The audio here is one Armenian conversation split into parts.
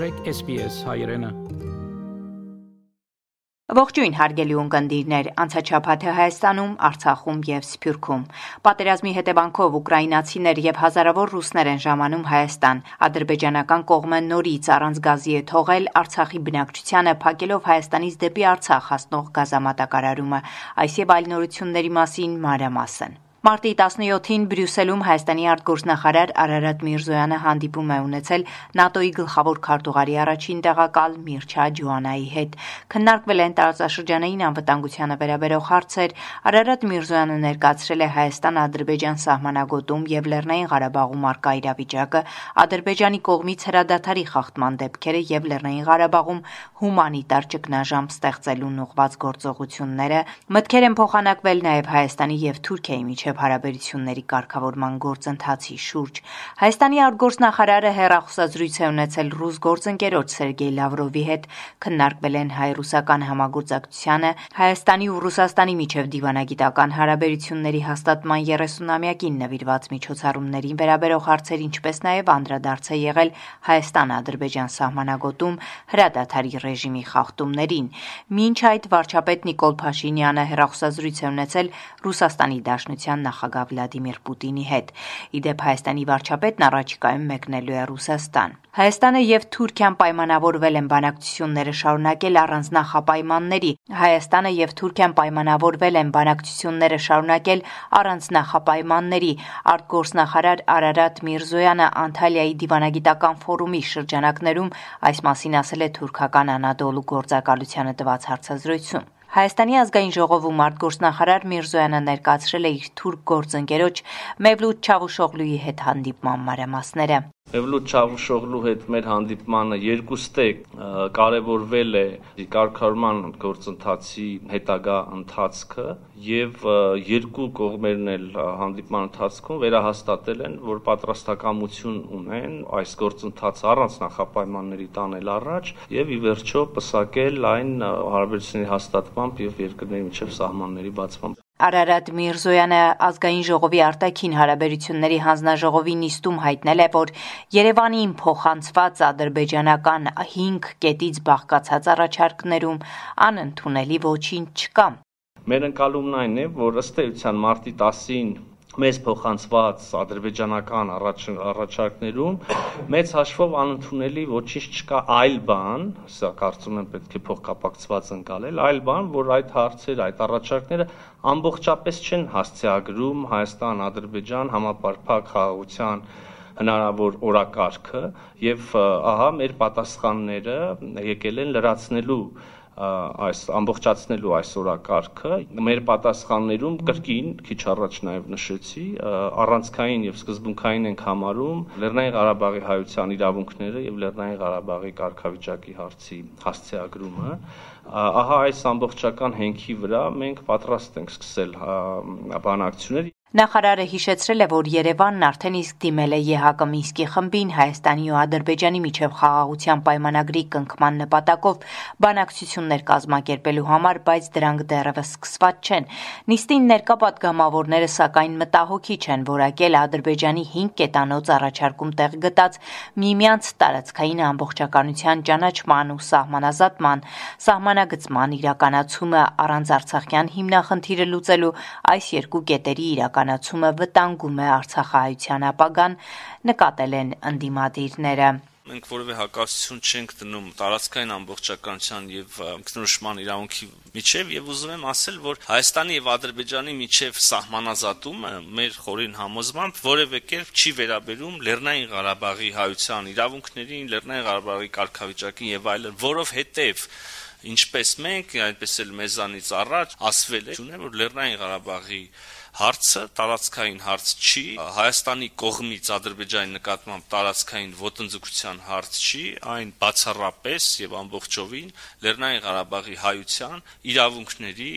մաղթեք SPS հայրենը Ողջույն հարգելի ունկնդիրներ, անցաչափաթը Հայաստանում, Արցախում եւ Սփյուռքում։ Պատերազմի հետևանքով ուկրաինացիներ եւ հազարավոր ռուսներ են ժամանում Հայաստան։ Ադրբեջանական կողմը նորից առանց գազի է թողել Արցախի բնակչությանը փակելով Հայաստանից դեպի Արցախ հասնող գազամատակարարումը։ Այս եւ այլ նորությունների մասին մանրամասն։ Մարտի 17-ին Բրյուսելում Հայաստանի արտգործնախարար Արարատ Միրզոյանը հանդիպում է ունեցել ՆԱՏՕ-ի գլխավոր քարտուղարի առաջին տեղակալ Միրչա Ջուանայի հետ։ Քննարկվել են տարածաշրջանային անվտանգությանը վերաբերող հարցեր։ Արարատ Միրզոյանը ներկայացրել է Հայաստան-Ադրբեջան սահմանագոտում եւ Լեռնային Ղարաբաղում արկա իրավիճակը, Ադրբեջանի կողմից հրադադարի խախտման դեպքերը եւ Լեռնային Ղարաբաղում հումանիտար ճգնաժամ ստեղծելուն ուղղված գործողությունները։ Մտքեր են փոխանակվել նաեւ Հայաստանի եւ Թուրքիայի միջև միջև հարաբերությունների կարգավորման գործընթացի շուրջ։ Հայաստանի արտգործնախարարը հերախոսազրույց է ունեցել ռուս գործընկերոջ Սերգեյ Լավրովի հետ, քննարկվել են հայ-ռուսական համագործակցությանը, Հայաստանի ու Ռուսաստանի միջև դիվանագիտական հարաբերությունների հաստատման 30-ամյակին նվիրված միջոցառումներին վերաբերող հարցեր, ինչպես նաև անդրադարձ է եղել Հայաստան-Ադրբեջան սահմանագոտում հրադադարի ռեժիմի խախտումներին։ Մինչ այդ վարչապետ Նիկոլ Փաշինյանը հերախոսազրույց է ունեցել Ռուսաստանի Դաշնության Ռուսաստան նախագահ Վլադիմիր Պուտինի հետ։ Իդեպ Հայաստանի վարչապետն առաջիկայում մեկնելու է Ռուսաստան։ Հայաստանը եւ Թուրքիան պայմանավորվել են բանակցությունները շարունակել առանց նախապայմանների։ Հայաստանը եւ Թուրքիան պայմանավորվել են բանակցությունները շարունակել առանց նախապայմանների։ Արտգործնախարար Արարատ Միրզոյանը Անտալիայի դիվանագիտական ֆորումի շրջանակներում այս մասին ասել է թուրքական Անադոլու գործակալությանը տված հարցազրույցում։ Հայաստանի ազգային ժողովում արտգործնախարար Միրզոյանը ներկայացրել է իր թուրք գործընկերոջ Մևլութ Չավուշօղլուի հետ հանդիպման մանրամասները։ Մևլութ Չավուշօղլու հետ մեր հանդիպմանը երկուստեք կարևորվել է կարգավորման գործընթացի հետագա ընթացքը եւ երկու կողմերն էլ հանդիպման ընթացքում վերահաստատել են, որ պատրաստակամություն ունեն այս գործընթացը առանց նախապայմանների տանել առաջ եւ ի վերջո պսակել այն հարաբերությունների հաստատմամբ եւ երկրների միջև սահմանների բացմամբ։ Արարատ Միրզոյանը ազգային ժողովի արտաքին հարաբերությունների հանձնաժողովի նիստում հայտնել է, որ Երևանին փոխանցված ադրբեջանական 5 կետից բաղկացած առաջարկներում անընդունելի ոչինչ չկա։ Մեր ընկալումն այն է, որ ըստ էության մարտի 10-ին մեզ փոխանցված ադրբեջանական առաջարկներում մեծ հաշվով անընդունելի ոչինչ չկա այլ բան, սա կարծում եմ պետք է փոխկապակցված ընկալել, այլ բան, որ այդ հարցերը, այդ առաջարկները ամբողջապես չեն հասցեագրում Հայաստան-Ադրբեջան համապարփակ խաղաղության հնարավոր օրակարգը եւ ահա մեր պատասխանները եկել են լրացնելու այս ամբողջացնելու այս օրակարգը մեր պատասխաններում կրկին քիչ առաջ նաև նշեցի առանցքային եւ սկզբունքային ենք համարում Լեռնային Ղարաբաղի հայության իրավունքները եւ Լեռնային Ղարաբաղի կարգավիճակի հարցի հասցեագրումը ահա այս ամբողջական հենքի վրա մենք պատրաստ ենք սկսել բանակցություններ Նախարարը հիշեցրել է, որ Երևանն արդեն իսկ դիմել է ԵՀԿ Մինսկի խմբին Հայաստանի ու Ադրբեջանի միջև խաղաղության պայմանագրի կնքման նպատակով բանակցություններ կազմակերպելու համար, բայց դրանք դեռևս սկսված չեն։ Նիստին ներկա պատգամավորները սակայն մտահոգի չեն որակել Ադրբեջանի 5 կետանոց առաջարկում տեղ գտած միմյանց տարածքային ամբողջականության ճանաչման ու սահմանազատման, սահմանագծման իրականացումը առանց Արցախյան հիմնախնդիրը լուծելու այս երկու կետերի իրական իրականացումը վտանգում է Արցախահայության ապագան, նկատել են ընդդիմադիրները մենք որևէ հակասություն չենք դնում տարածքային ամբողջականության եւ ինքնորոշման իրավունքի միջև եւ ուզում եմ ասել, որ Հայաստանի եւ Ադրբեջանի միջև սահմանազատումը մեր խորին համոզմամբ որևէ կերպ չի վերաբերում Լեռնային Ղարաբաղի հայության իրավունքներին, Լեռնային Ղարաբաղի կարգավիճակին եւ այլն, որովհետեւ ինչպես մենք, այնպես էլ մեզանից առաջ ասվել է, որ Լեռնային Ղարաբաղի հարցը տարածքային հարց չի, Հայաստանի կողմից Ադրբեջանի նկատմամբ տարածքային ոտնձգության հարց չի, այն բացառապես եւ ամբողջովին Լեռնային Ղարաբաղի հայության իրավունքների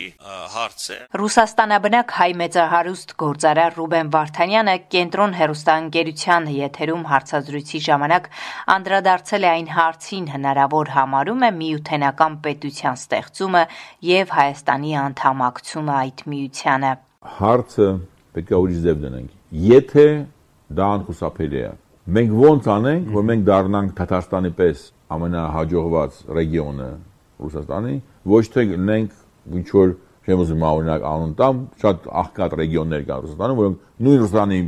հարց է։ Ռուսաստանաբնակ հայ մեծահարուստ գործարար Ռուբեն Վարդանյանը կենտրոն հերոստանգերության եթերում հարցազրույցի ժամանակ անդրադարձել է այն հարցին հնարավոր համարում է միութենական պետության ստեղծումը եւ Հայաստանի անդամակցումը այդ միությանը հարցը պետք է ուրիշ ձև դնենք։ Եթե դա անխուսափելի է, մենք ո՞նց անենք, որ մենք դառնանք Թաթարստանի պես ամենահաջողված ռեգիոնը Ռուսաստանի, ոչ թե լինենք ինչ որ չեմ ուզում օրինակ անուն տամ, շատ աղքատ ռեգիոններ կան Ռուսաստանում, որոնք նույն Ռուսաստանի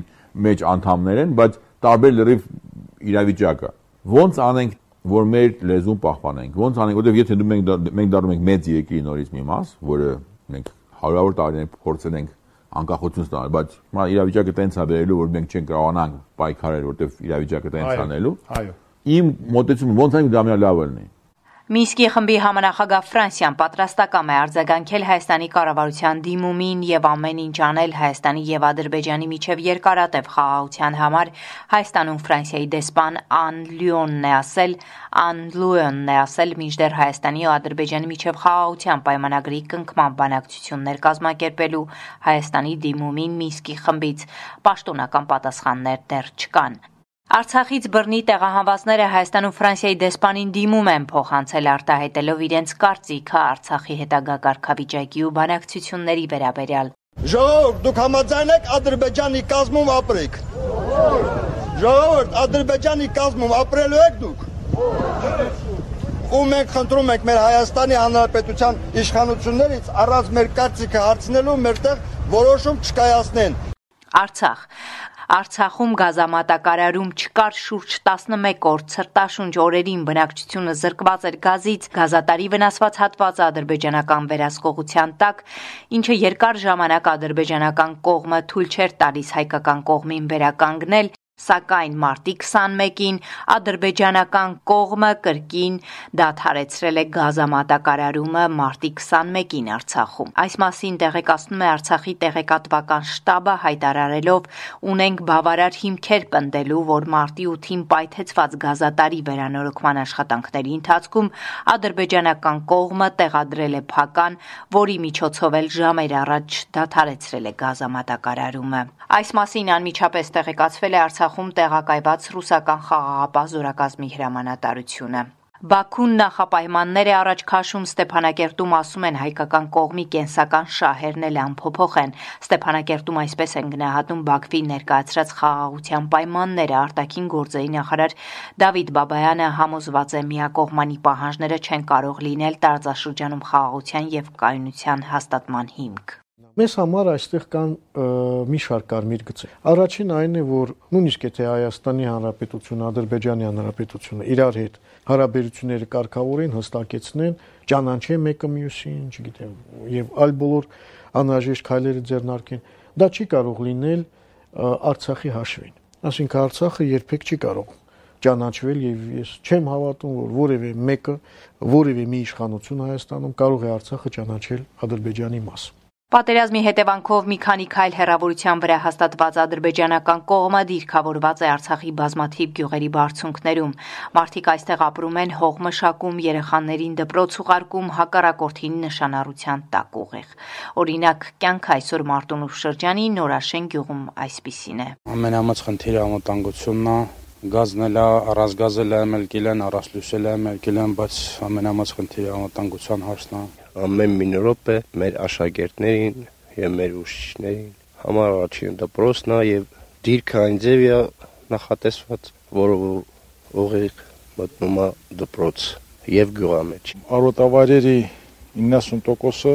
մեջ անդամներ են, բայց տարբեր լրիվ իրավիճակը։ Ոնց անենք որ մեր լեզուն պահպանենք։ Ոնց անենք, որովհետև եթե մենք մենք դառնում ենք մեծ երկրի նորից մի մաս, որը մենք հարյուրավոր տարիներ փորձել ենք անկախություն ստանալ, բայց հիմա իրավիճակը տենց է վերելու, որ մենք չենք կարողանանք պայքարել, որովհետև իրավիճակը տենց անելու։ Այո։ Իմ մոտեցումը ոնց է դա մի լավը լինի։ Մինսկի խմբի համանախագահ Ֆրանսիան պատրաստակամ է արձագանքել Հայաստանի կառավարության դիմումին եւ ամեն ինչ անել Հայաստանի եւ Ադրբեջանի միջև երկարատև խաղաղության համար Հայաստանում Ֆրանսիայի դեսպան Ան Լյոնն է ասել, Ան Լուոնն է ասել, մինչդեռ Հայաստանի ու Ադրբեջանի միջև խաղաղության պայմանագրի կնքման բանակցություններ կազմակերպելու Հայաստանի դիմումին Մինսկի խմբից պաշտոնական պատասխաններ դեռ չկան։ Արցախից բռնի տեղահանվածները Հայաստանում Ֆրանսիայի դեսպանին դիմում են փոխանցել արտահայտելով իրենց կարծիքը Արցախի հետագա կարգավիճակի ու բանակցությունների վերաբերյալ։ Ժողովուրդ, դուք համաձայն եք Ադրբեջանի կազմում ապրեք։ Ժողովուրդ, Ադրբեջանի կազմում ապրելու եք դուք։ Ու մենք խնդրում ենք մեր Հայաստանի Հանրապետության իշխանություններից առանց մեր կարծիքը հարցնելու մերտեղ որոշում չկայացնեն։ Արցախ Արցախում գազամատակարարում չկար շուրջ 11 օր ցրտաշունչ օրերին բնակչությունը զրկված էր գազից, գազատարի վնասված հատվածը ադրբեջանական վերահսկողության տակ, ինչը երկար ժամանակ ադրբեջանական կողմը թույլ չէր տալիս հայկական կողմին վերականգնել Սակայն մարտի 21-ին ադրբեջանական կողմը կրկին դադարեցրել է գազամատակարարումը մարտի 21-ին Արցախում։ Այս մասին տեղեկացնում է Արցախի տեղեկատվական շտաբը հայտարարելով. «Ունենք բավարար հիմքեր պնդելու, որ մարտի 8-ին պայթեցված գազատարի վերանորոգման աշխատանքների ընթացքում ադրբեջանական կողմը տեղադրել է փական, որի միջոցով էլ ժամեր առաջ դադարեցրել է գազամատակարարումը»։ Այս մասին անմիջապես տեղեկացվել է Արցախ Արցախում տեղակայված ռուսական խաղաղապահ զորակազմի հրամանատարությունը։ Բաքուն նախապայմաններ է առաջ քաշում Ստեփանակերտում ասում են հայկական կողմի կենսական շահերն էլ անփոփոխ են։ Ստեփանակերտում այսպես են գնահատում Բաքվի ներկայացրած խաղաղության պայմանները արտաքին գործերի նախարար Դավիթ Բաբայանը համոզված է միակողմանի պահանջները չեն կարող լինել տարածաշրջանում խաղաղության եւ կայունության հաստատման հիմք։ Մեզ համար այստեղ կան մի շարք կարմիր գծեր։ Առաջին այն է, որ նույնիսկ եթե Հայաստանի Հանրապետությունը, Ադրբեջանի Հանրապետությունը իրար հետ հարաբերությունները կարգավորեն, հստակեցնեն, ճանաչեն մեկը մյուսին, չգիտեմ, եւ այլ բոլոր անհրաժեշտ քայլերը ձեռնարկեն, դա չի կարող լինել Արցախի հաշվին։ Այսինքն Արցախը երբեք չի կարող ճանաչվել եւ ես չեմ հավատում որ որևէ մեկը որևէ մի իշխանություն Հայաստանում կարող է Արցախը ճանաչել Ադրբեջանի մաս։ Պատերազմի հետևանքով մի քանի քայլ հեռավորության վրա հաստատված ադրբեջանական կողմը դիրքավորված է Արցախի բազմաթիվ գյուղերի բարձունքներում։ Մարդիկ այստեղ ապրում են, հող մշակում, երեխաներին դպրոց ուղարկում հակառակորդին նշանառության տակ ուղիղ։ Օրինակ, կյանք այսօր Մարտունու շրջանի Նորաշեն գյուղում այսպիսին է։ Ամենամեծ խնդիրը անվտանգությունն է, գազն էլ է, առանց գազը լայմել կիլեն, առանց լույսը լայմել կիլեն, բայց ամենամեծ խնդիրը անվտանգության հարցն է ամեն մի րոպե մեր աշակերտներին եւ մեր ուսուցիչներին համար առաջին դպրոցն է եւ դիրքը այն ձև է նախատեսված, որը ուղիղ մտնում է դպրոց եւ գյուղամեջ։ Արոտավայրերի 90%-ը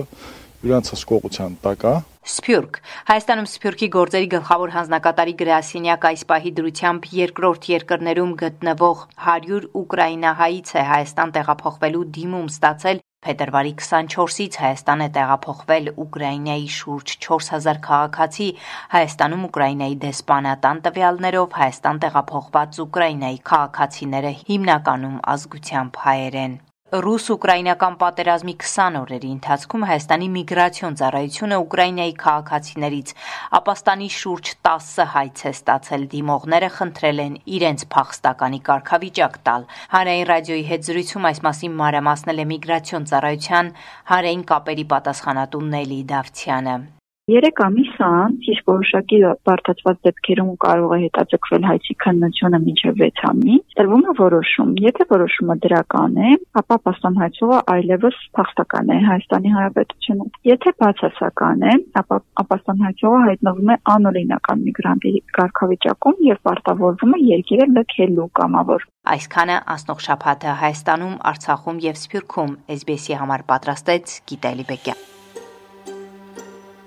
իրանց հսկողության տակ է։ Սփյուռք Հայաստանում Սփյուռքի գործերի գլխավոր հանձնակատարի գրասենյակ այս պահի դրությամբ երկրորդ երկրներում գտնվող 100 ուկրաինահայից է Հայաստան տեղափոխվելու դիմում ստացել Փետրվարի 24-ից Հայաստան է տեղափոխվել Ուկրաինայի շուրջ 4000 քաղաքացի, Հայաստանում Ուկրաինայի դեսպանատան տվյալներով Հայաստան տեղափոխված Ուկրաինայի քաղաքացիները հիմնականում ազգությամբ հայեր են։ Ռուս-ուկրաինական պատերազմի 20 օրերի ընթացքում Հայաստանի միգրացիոն ծառայությունը Ուկրաինայի քաղաքացիներից ապաստանի շուրջ 10 հայց է ստացել դիմողները խնդրել են իրենց փախստականի կարգավիճակ տալ։ Հանրային ռադիոյի հետ զրույցում այս մասին մանրամասնել է միգրացիոն ծառայության հանրային կապերի պատասխանատու Նելի Դավթյանը։ 3 ամիս անց, իսկ որոշակի բարդացված դեպքերում կարող է հետաձգվել հայցի քննությունը մինչև 6 ամիս, տրվում է որոշում։ Եթե որոշումը դրական է, ապա պաշտոնհայցողը այլևս փախստական է Հայաստանի Հանրապետությունում։ Եթե բացասական է, ապա պաշտոնհայցողը հայտնվում է անօրինական միգրանտի կարգավիճակում եւ պարտավորվում է երկիրը լքելու կամավոր։ Այսքանը անցնող շաբաթը Հայաստանում, Արցախում եւ Սփյուռքում SBS-ի համար պատրաստեց Գիտալի Բեկյան